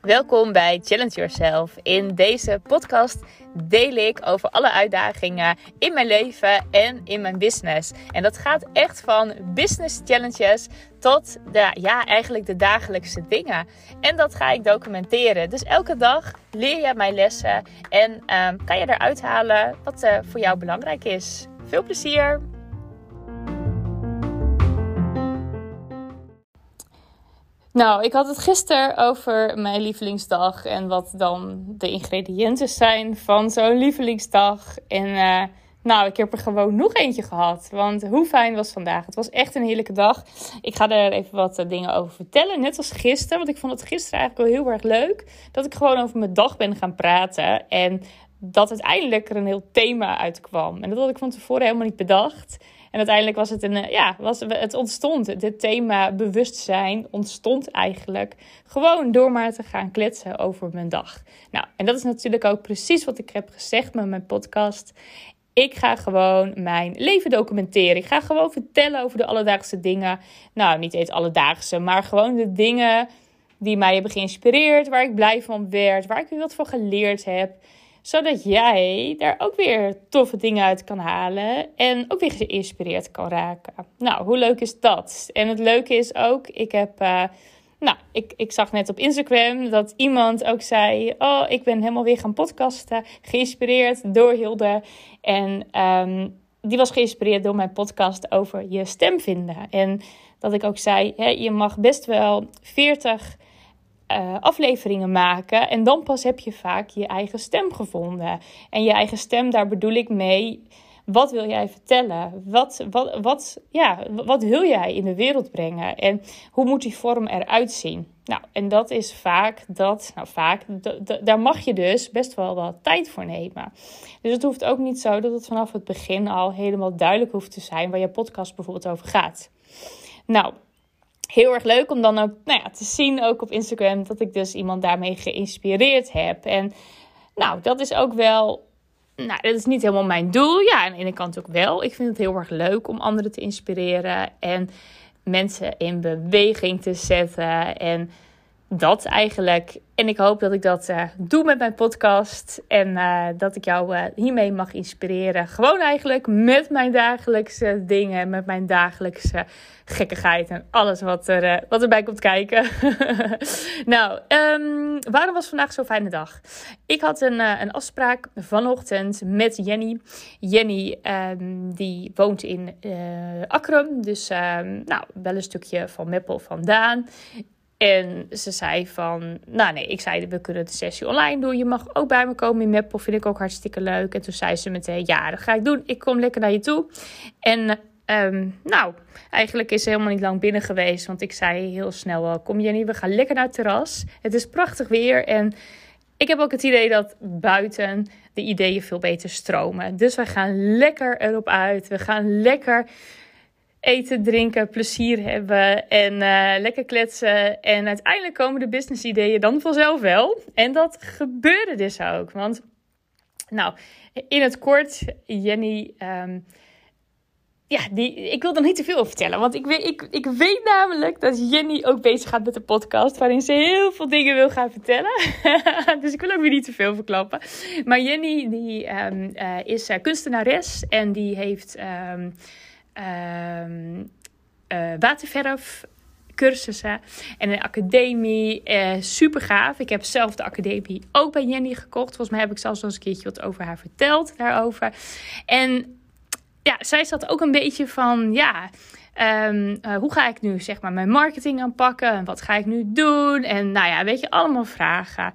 Welkom bij Challenge Yourself. In deze podcast deel ik over alle uitdagingen in mijn leven en in mijn business. En dat gaat echt van business challenges tot de, ja, eigenlijk de dagelijkse dingen. En dat ga ik documenteren. Dus elke dag leer je mijn lessen en um, kan je eruit halen wat uh, voor jou belangrijk is. Veel plezier! Nou, ik had het gisteren over mijn lievelingsdag en wat dan de ingrediënten zijn van zo'n lievelingsdag. En uh, nou, ik heb er gewoon nog eentje gehad. Want hoe fijn was vandaag? Het was echt een heerlijke dag. Ik ga er even wat uh, dingen over vertellen. Net als gisteren, want ik vond het gisteren eigenlijk wel heel erg leuk. Dat ik gewoon over mijn dag ben gaan praten. En dat uiteindelijk er een heel thema uitkwam. En dat had ik van tevoren helemaal niet bedacht. En uiteindelijk was het een, eh, ja, was, het ontstond. Dit thema bewustzijn ontstond eigenlijk gewoon door maar te gaan kletsen over mijn dag. Nou, en dat is natuurlijk ook precies wat ik heb gezegd met mijn podcast. Ik ga gewoon mijn leven documenteren. Ik ga gewoon vertellen over de alledaagse dingen. Nou, niet eens alledaagse, maar gewoon de dingen die mij hebben geïnspireerd, waar ik blij van werd, waar ik weer wat van geleerd heb zodat jij daar ook weer toffe dingen uit kan halen. En ook weer geïnspireerd kan raken. Nou, hoe leuk is dat? En het leuke is ook, ik heb. Uh, nou, ik, ik zag net op Instagram dat iemand ook zei: Oh, ik ben helemaal weer gaan podcasten. Geïnspireerd door Hilde. En um, die was geïnspireerd door mijn podcast over je stem vinden. En dat ik ook zei: hè, Je mag best wel 40 uh, afleveringen maken. En dan pas heb je vaak je eigen stem gevonden. En je eigen stem, daar bedoel ik mee. Wat wil jij vertellen? Wat, wat, wat, ja, wat wil jij in de wereld brengen? En hoe moet die vorm eruit zien? Nou, en dat is vaak dat, nou vaak, daar mag je dus best wel wat tijd voor nemen. Dus het hoeft ook niet zo dat het vanaf het begin al helemaal duidelijk hoeft te zijn waar je podcast bijvoorbeeld over gaat. Nou, heel erg leuk om dan ook nou ja, te zien, ook op Instagram, dat ik dus iemand daarmee geïnspireerd heb. En nou, dat is ook wel. Nou, dat is niet helemaal mijn doel. Ja, aan de ene kant ook wel. Ik vind het heel erg leuk om anderen te inspireren en mensen in beweging te zetten. En dat eigenlijk. En ik hoop dat ik dat uh, doe met mijn podcast. En uh, dat ik jou uh, hiermee mag inspireren. Gewoon eigenlijk met mijn dagelijkse dingen. Met mijn dagelijkse gekkigheid. En alles wat, er, wat erbij komt kijken. nou, um, waarom was vandaag zo'n fijne dag? Ik had een, een afspraak vanochtend met Jenny. Jenny um, die woont in Akrum. Dus um, nou, wel een stukje van Meppel vandaan. En ze zei van, nou nee, ik zei we kunnen de sessie online doen. Je mag ook bij me komen in Meppel, vind ik ook hartstikke leuk. En toen zei ze meteen, ja, dat ga ik doen. Ik kom lekker naar je toe. En um, nou, eigenlijk is ze helemaal niet lang binnen geweest. Want ik zei heel snel, kom Jenny, we gaan lekker naar het terras. Het is prachtig weer en ik heb ook het idee dat buiten de ideeën veel beter stromen. Dus we gaan lekker erop uit. We gaan lekker eten, drinken, plezier hebben en uh, lekker kletsen. En uiteindelijk komen de business ideeën dan vanzelf wel. En dat gebeurde dus ook. Want, nou, in het kort, Jenny. Um, ja, die, ik wil er niet te veel over vertellen. Want ik weet, ik, ik weet namelijk dat Jenny ook bezig gaat met een podcast. Waarin ze heel veel dingen wil gaan vertellen. dus ik wil ook weer niet te veel verklappen. Maar Jenny die, um, uh, is uh, kunstenares. En die heeft um, uh, waterverf cursussen en een academie. Uh, super gaaf. Ik heb zelf de academie ook bij Jenny gekocht. Volgens mij heb ik zelfs nog eens een keertje wat over haar verteld daarover. En ja, zij zat ook een beetje van, ja, um, uh, hoe ga ik nu zeg maar mijn marketing aanpakken? En wat ga ik nu doen? En nou ja, weet je, allemaal vragen.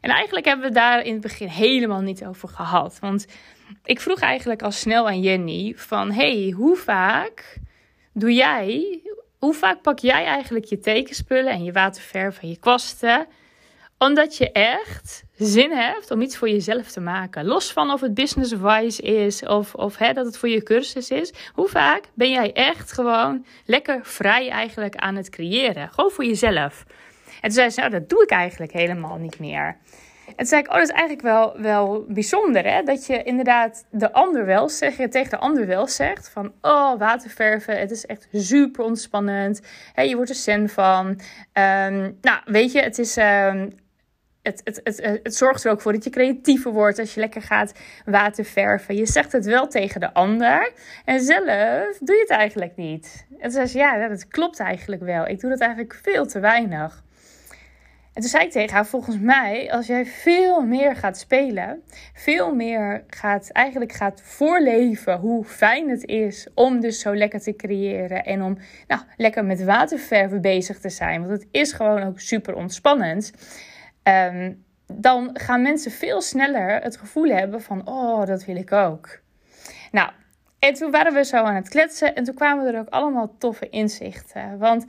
En eigenlijk hebben we daar in het begin helemaal niet over gehad. Want ik vroeg eigenlijk al snel aan Jenny van, hey, hoe vaak doe jij, hoe vaak pak jij eigenlijk je tekenspullen en je waterverf en je kwasten, omdat je echt zin hebt om iets voor jezelf te maken. Los van of het business wise is of, of hè, dat het voor je cursus is. Hoe vaak ben jij echt gewoon lekker vrij eigenlijk aan het creëren? Gewoon voor jezelf. En toen zei ze, nou dat doe ik eigenlijk helemaal niet meer. Ik, oh, is eigenlijk wel, wel bijzonder, hè? Dat je inderdaad de ander wel zegt, tegen de ander wel zegt van, oh, waterverven, het is echt super ontspannend. Hè, je wordt er zen van. Um, nou, weet je, het is... Um, het, het, het, het, zorgt er ook voor dat je creatiever wordt als je lekker gaat waterverven. Je zegt het wel tegen de ander en zelf doe je het eigenlijk niet. Zei ze, ja, dat klopt eigenlijk wel. Ik doe dat eigenlijk veel te weinig. En toen zei ik tegen haar, volgens mij, als jij veel meer gaat spelen, veel meer gaat, eigenlijk gaat voorleven hoe fijn het is om dus zo lekker te creëren en om nou, lekker met waterverven bezig te zijn, want het is gewoon ook super ontspannend, um, dan gaan mensen veel sneller het gevoel hebben van, oh, dat wil ik ook. Nou, en toen waren we zo aan het kletsen en toen kwamen er ook allemaal toffe inzichten, want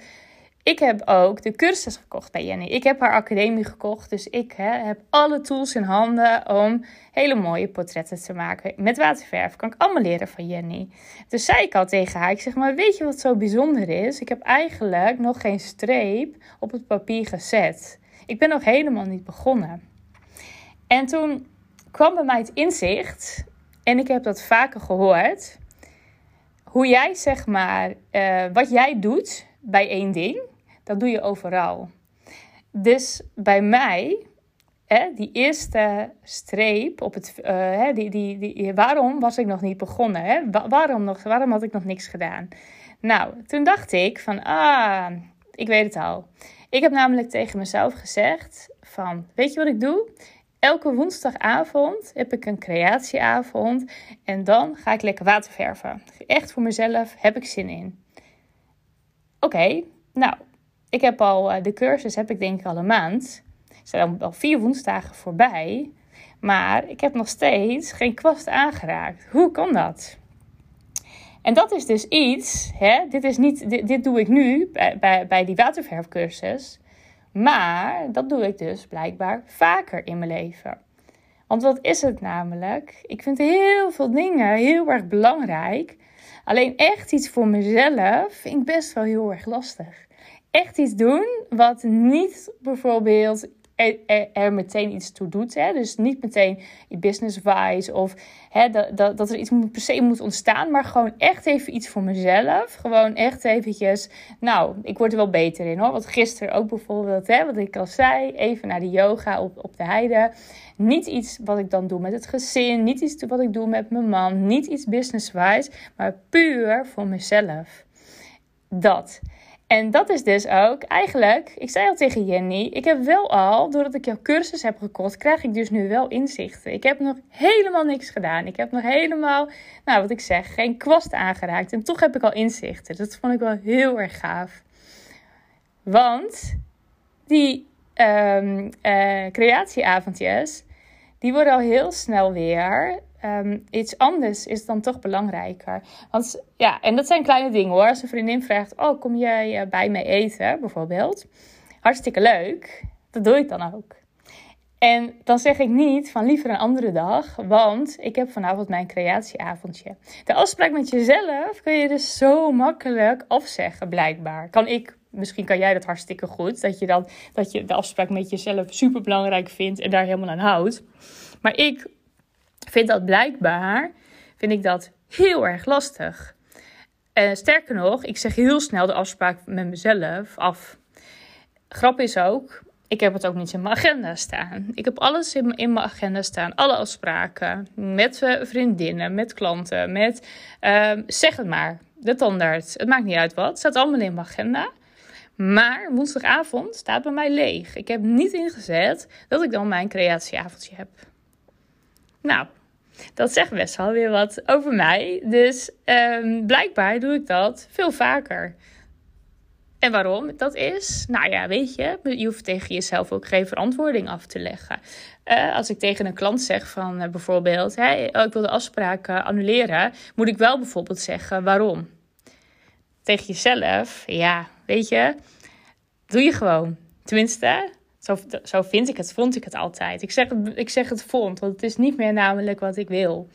ik heb ook de cursus gekocht bij Jenny. Ik heb haar academie gekocht. Dus ik hè, heb alle tools in handen om hele mooie portretten te maken. Met waterverf kan ik allemaal leren van Jenny. Dus zei ik al tegen haar. Ik zeg maar, weet je wat zo bijzonder is? Ik heb eigenlijk nog geen streep op het papier gezet. Ik ben nog helemaal niet begonnen. En toen kwam bij mij het inzicht. En ik heb dat vaker gehoord. Hoe jij zeg maar, uh, wat jij doet bij één ding dat doe je overal. Dus bij mij, hè, die eerste streep op het. Uh, hè, die, die, die, waarom was ik nog niet begonnen? Hè? waarom, nog, waarom had ik nog niks gedaan? Nou, toen dacht ik van, ah, ik weet het al. Ik heb namelijk tegen mezelf gezegd van, weet je wat ik doe? Elke woensdagavond heb ik een creatieavond en dan ga ik lekker waterverven. Echt voor mezelf heb ik zin in. Oké, nou, ik heb al eh, de cursus, heb ik denk ik al een maand. Er zijn al vier woensdagen voorbij. Maar ik heb nog steeds geen kwast aangeraakt. Hoe kan dat? En dat is dus iets, hè, dit, is niet, dit, doe ik nu bij, bij, bij die waterverfcursus. Maar dat doe ik dus blijkbaar vaker in mijn leven. Want wat is het namelijk? Ik vind heel veel dingen heel erg belangrijk. Alleen echt iets voor mezelf vind ik best wel heel erg lastig echt iets doen wat niet bijvoorbeeld er, meteen iets toe doet. Hè? Dus niet meteen je business-wise of hè, dat, dat, dat er iets per se moet ontstaan, maar gewoon echt even iets voor mezelf. Gewoon echt eventjes, nou, ik word er wel beter in hoor. Want gisteren ook bijvoorbeeld, hè, wat ik al zei, even naar de yoga op, op de heide. Niet iets wat ik dan doe met het gezin, niet iets wat ik doe met mijn man, niet iets business-wise, maar puur voor mezelf. Dat. En dat is dus ook eigenlijk, ik zei al tegen Jenny, ik heb wel al, doordat ik jouw cursus heb gekocht, krijg ik dus nu wel inzichten. Ik heb nog helemaal niks gedaan. Ik heb nog helemaal, nou wat ik zeg, geen kwast aangeraakt. En toch heb ik al inzichten. Dat vond ik wel heel erg gaaf. Want die um, creatieavondjes, die worden al heel snel weer Ehm, iets anders is dan toch belangrijker. Want ja, en dat zijn kleine dingen hoor. Als een vriendin vraagt: Oh, kom jij eh, bij mij eten, bijvoorbeeld? Hartstikke leuk. Dat doe ik dan ook. En dan zeg ik niet van liever een andere dag, want ik heb vanavond mijn creatieavondje. De afspraak met jezelf kun je dus zo makkelijk afzeggen, blijkbaar. Kan ik, misschien kan jij dat hartstikke goed, dat je dan dat je de afspraak met jezelf super belangrijk vindt en daar helemaal aan houdt. Maar ik vind dat blijkbaar, vind ik dat heel erg lastig. Uh, sterker nog, ik zeg heel snel de afspraak met mezelf af. Grap is ook, ik heb het ook niet in mijn agenda staan. Ik heb alles in, mijn agenda staan. Alle afspraken. Met uh, vriendinnen, met klanten, met... Uh, zeg het maar. De tandarts. Het maakt niet uit wat. Het staat allemaal in mijn agenda. Maar woensdagavond staat bij mij leeg. Ik heb niet ingezet dat ik dan mijn creatieavondje heb. Nou, dat zegt best wel weer wat over mij. Dus um, blijkbaar doe ik dat veel vaker. En waarom dat is? Nou ja, weet je, je hoeft tegen jezelf ook geen verantwoording af te leggen. Uh, als ik tegen een klant zeg van uh, bijvoorbeeld, oh, ik wil de afspraak annuleren, moet ik wel bijvoorbeeld zeggen waarom. Tegen jezelf, ja, weet je, doe je gewoon. Tenminste, zo, zo vind ik het, vond ik het altijd. Ik zeg het, ik zeg het vond, want het is niet meer namelijk wat ik wil.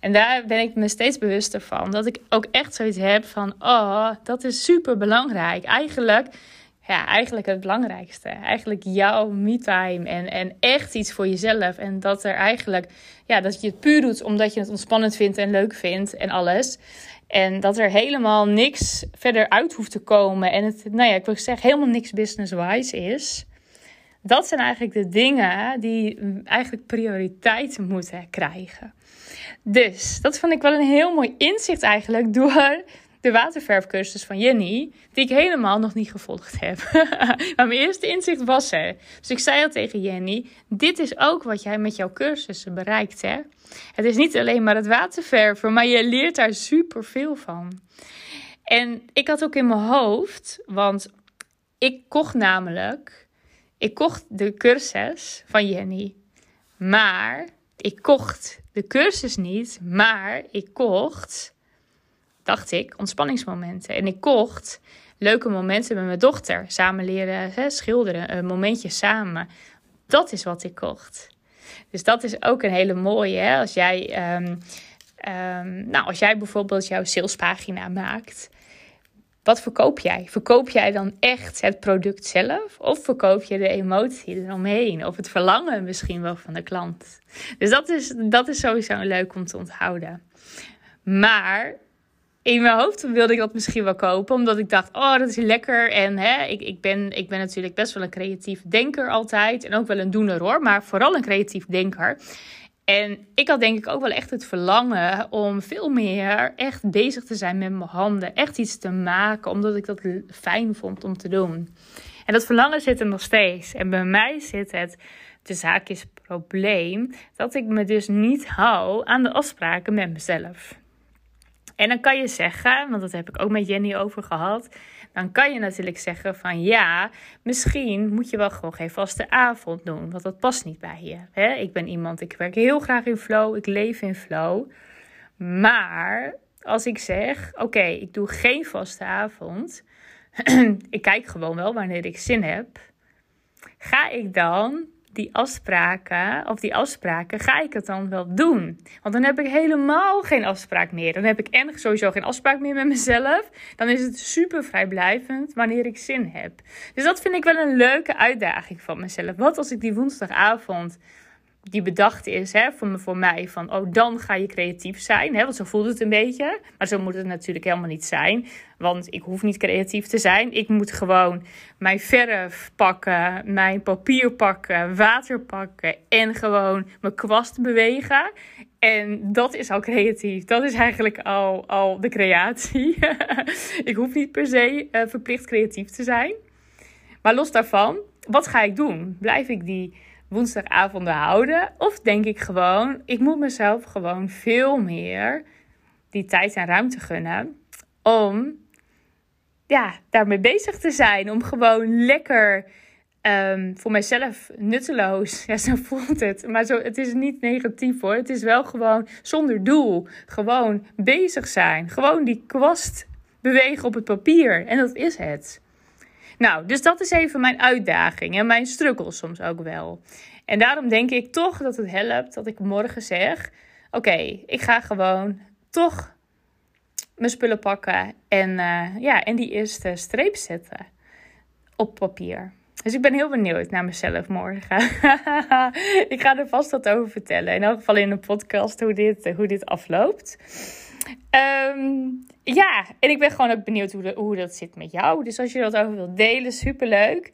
En daar ben ik me steeds bewuster van. Dat ik ook echt zoiets heb van, oh, dat is super belangrijk. Eigenlijk ja, eigenlijk het belangrijkste. Eigenlijk jouw me-time en, en echt iets voor jezelf. En dat er eigenlijk, ja, dat je het puur doet omdat je het ontspannend vindt en leuk vindt en alles. En dat er helemaal niks verder uit hoeft te komen. En het, nou ja, ik wil zeggen, helemaal niks business-wise is. Dat zijn eigenlijk de dingen die eigenlijk prioriteit moeten krijgen. Dus dat vond ik wel een heel mooi inzicht eigenlijk door de waterverfcursus van Jenny, die ik helemaal nog niet gevolgd heb. maar mijn eerste inzicht was er. Dus ik zei al tegen Jenny: Dit is ook wat jij met jouw cursussen bereikt. Hè? Het is niet alleen maar het waterverven, maar je leert daar super veel van. En ik had ook in mijn hoofd, want ik kocht namelijk, ik kocht de cursus van Jenny, maar ik kocht de cursus niet, maar ik kocht dacht ik, ontspanningsmomenten. En ik kocht leuke momenten met mijn dochter. Samen leren schilderen, een momentje samen. Dat is wat ik kocht. Dus dat is ook een hele mooie. Hè? Als jij, ehm, ehm, nou, als jij bijvoorbeeld jouw salespagina maakt. Wat verkoop jij? Verkoop jij dan echt het product zelf? Of verkoop je de emotie eromheen? Of het verlangen misschien wel van de klant? Dus dat is, dat is sowieso leuk om te onthouden. Maar in mijn hoofd wilde ik dat misschien wel kopen. Omdat ik dacht, oh, dat is lekker. En hè, ik, ik, ben, ik ben natuurlijk best wel een creatief denker altijd. En ook wel een doener hoor. Maar vooral een creatief denker. En ik had denk ik ook wel echt het verlangen om veel meer echt bezig te zijn met mijn handen. Echt iets te maken, omdat ik dat fijn vond om te doen. En dat verlangen zit er nog steeds. En bij mij zit het, de zaak is probleem, dat ik me dus niet hou aan de afspraken met mezelf. En dan kan je zeggen, want dat heb ik ook met Jenny over gehad. Dan kan je natuurlijk zeggen van ja, misschien moet je wel gewoon geen vaste avond doen. Want dat past niet bij je. Hè? Ik ben iemand, ik werk heel graag in flow. Ik leef in flow. Maar als ik zeg, oké, ik doe geen vaste avond. ik kijk gewoon wel wanneer ik zin heb. Ga ik dan die afspraken, of die afspraken, ga ik het dan wel doen? Want dan heb ik helemaal geen afspraak meer. Dan heb ik en sowieso geen afspraak meer met mezelf. Dan is het super vrijblijvend wanneer ik zin heb. Dus dat vind ik wel een leuke uitdaging van mezelf. Wat als ik die woensdagavond die bedacht is hè, voor, voor mij van, oh, dan ga je creatief zijn. Hè, want zo voelt het een beetje. Maar zo moet het natuurlijk helemaal niet zijn. Want ik hoef niet creatief te zijn. Ik moet gewoon mijn verf pakken, mijn papier pakken, water pakken en gewoon mijn kwast bewegen. En dat is al creatief. Dat is eigenlijk al, al de creatie. ik hoef niet per se uh, verplicht creatief te zijn. Maar los daarvan, wat ga ik doen? Blijf ik die woensdagavonden houden? Of denk ik gewoon, ik moet mezelf gewoon veel meer die tijd en ruimte gunnen om ja, daarmee bezig te zijn. Om gewoon lekker um, voor mijzelf nutteloos. Ja, zo voelt het. Maar zo, het is niet negatief hoor. Het is wel gewoon zonder doel. Gewoon bezig zijn. Gewoon die kwast bewegen op het papier. En dat is het. Nou, dus dat is even mijn uitdaging en mijn struggle soms ook wel. En daarom denk ik toch dat het helpt dat ik morgen zeg: Oké, ik ga gewoon toch mijn spullen pakken en, uh, ja, en die eerste streep zetten op papier. Dus ik ben heel benieuwd naar mezelf morgen. ik ga er vast wat over vertellen. In elk geval in een podcast hoe dit, hoe dit afloopt. Um, ja, en ik ben gewoon ook benieuwd hoe, hoe dat zit met jou. Dus als je dat over wilt delen, superleuk.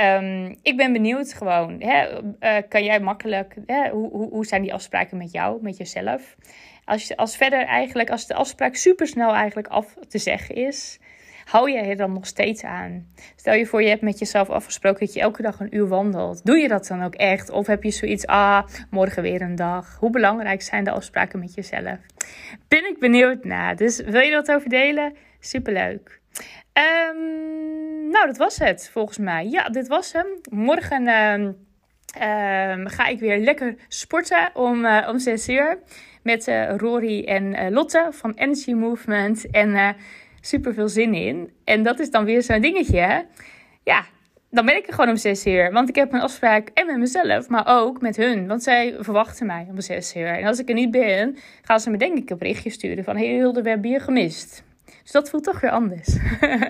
Um, ik ben benieuwd gewoon. Hè, uh, kan jij makkelijk... Hè, hoe, hoe, hoe zijn die afspraken met jou, met jezelf? Als, als verder eigenlijk, als de afspraak supersnel eigenlijk af te zeggen is hou je er dan nog steeds aan? Stel je voor, je hebt met jezelf afgesproken dat je elke dag een uur wandelt. Doe je dat dan ook echt? Of heb je zoiets, ah, morgen weer een dag? Hoe belangrijk zijn de afspraken met jezelf? Ben ik benieuwd naar. Dus wil je dat over delen? Superleuk. Um, nou, dat was het volgens mij. Ja, dit was hem. Morgen um, ga ik weer lekker sporten om, uh, om 6 uur. Met uh, Rory en uh, Lotte van Energy Movement. En super veel zin in. En dat is dan weer zo'n dingetje. Ja, dan ben ik er gewoon om zes uur. Want ik heb een afspraak en met mezelf, maar ook met hun. Want zij verwachten mij om zes uur. En als ik er niet ben, gaan ze me denk ik een berichtje sturen van... Hey Hilde, we hebben je gemist. Dus dat voelt toch weer anders.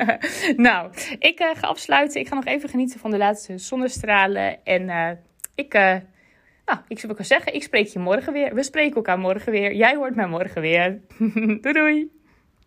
nou, ik uh, ga afsluiten. Ik ga nog even genieten van de laatste zonnestralen. En uh, ik, uh, nou, ik zou zeggen, ik spreek je morgen weer. We spreken elkaar morgen weer. Jij hoort mij morgen weer. doei doei.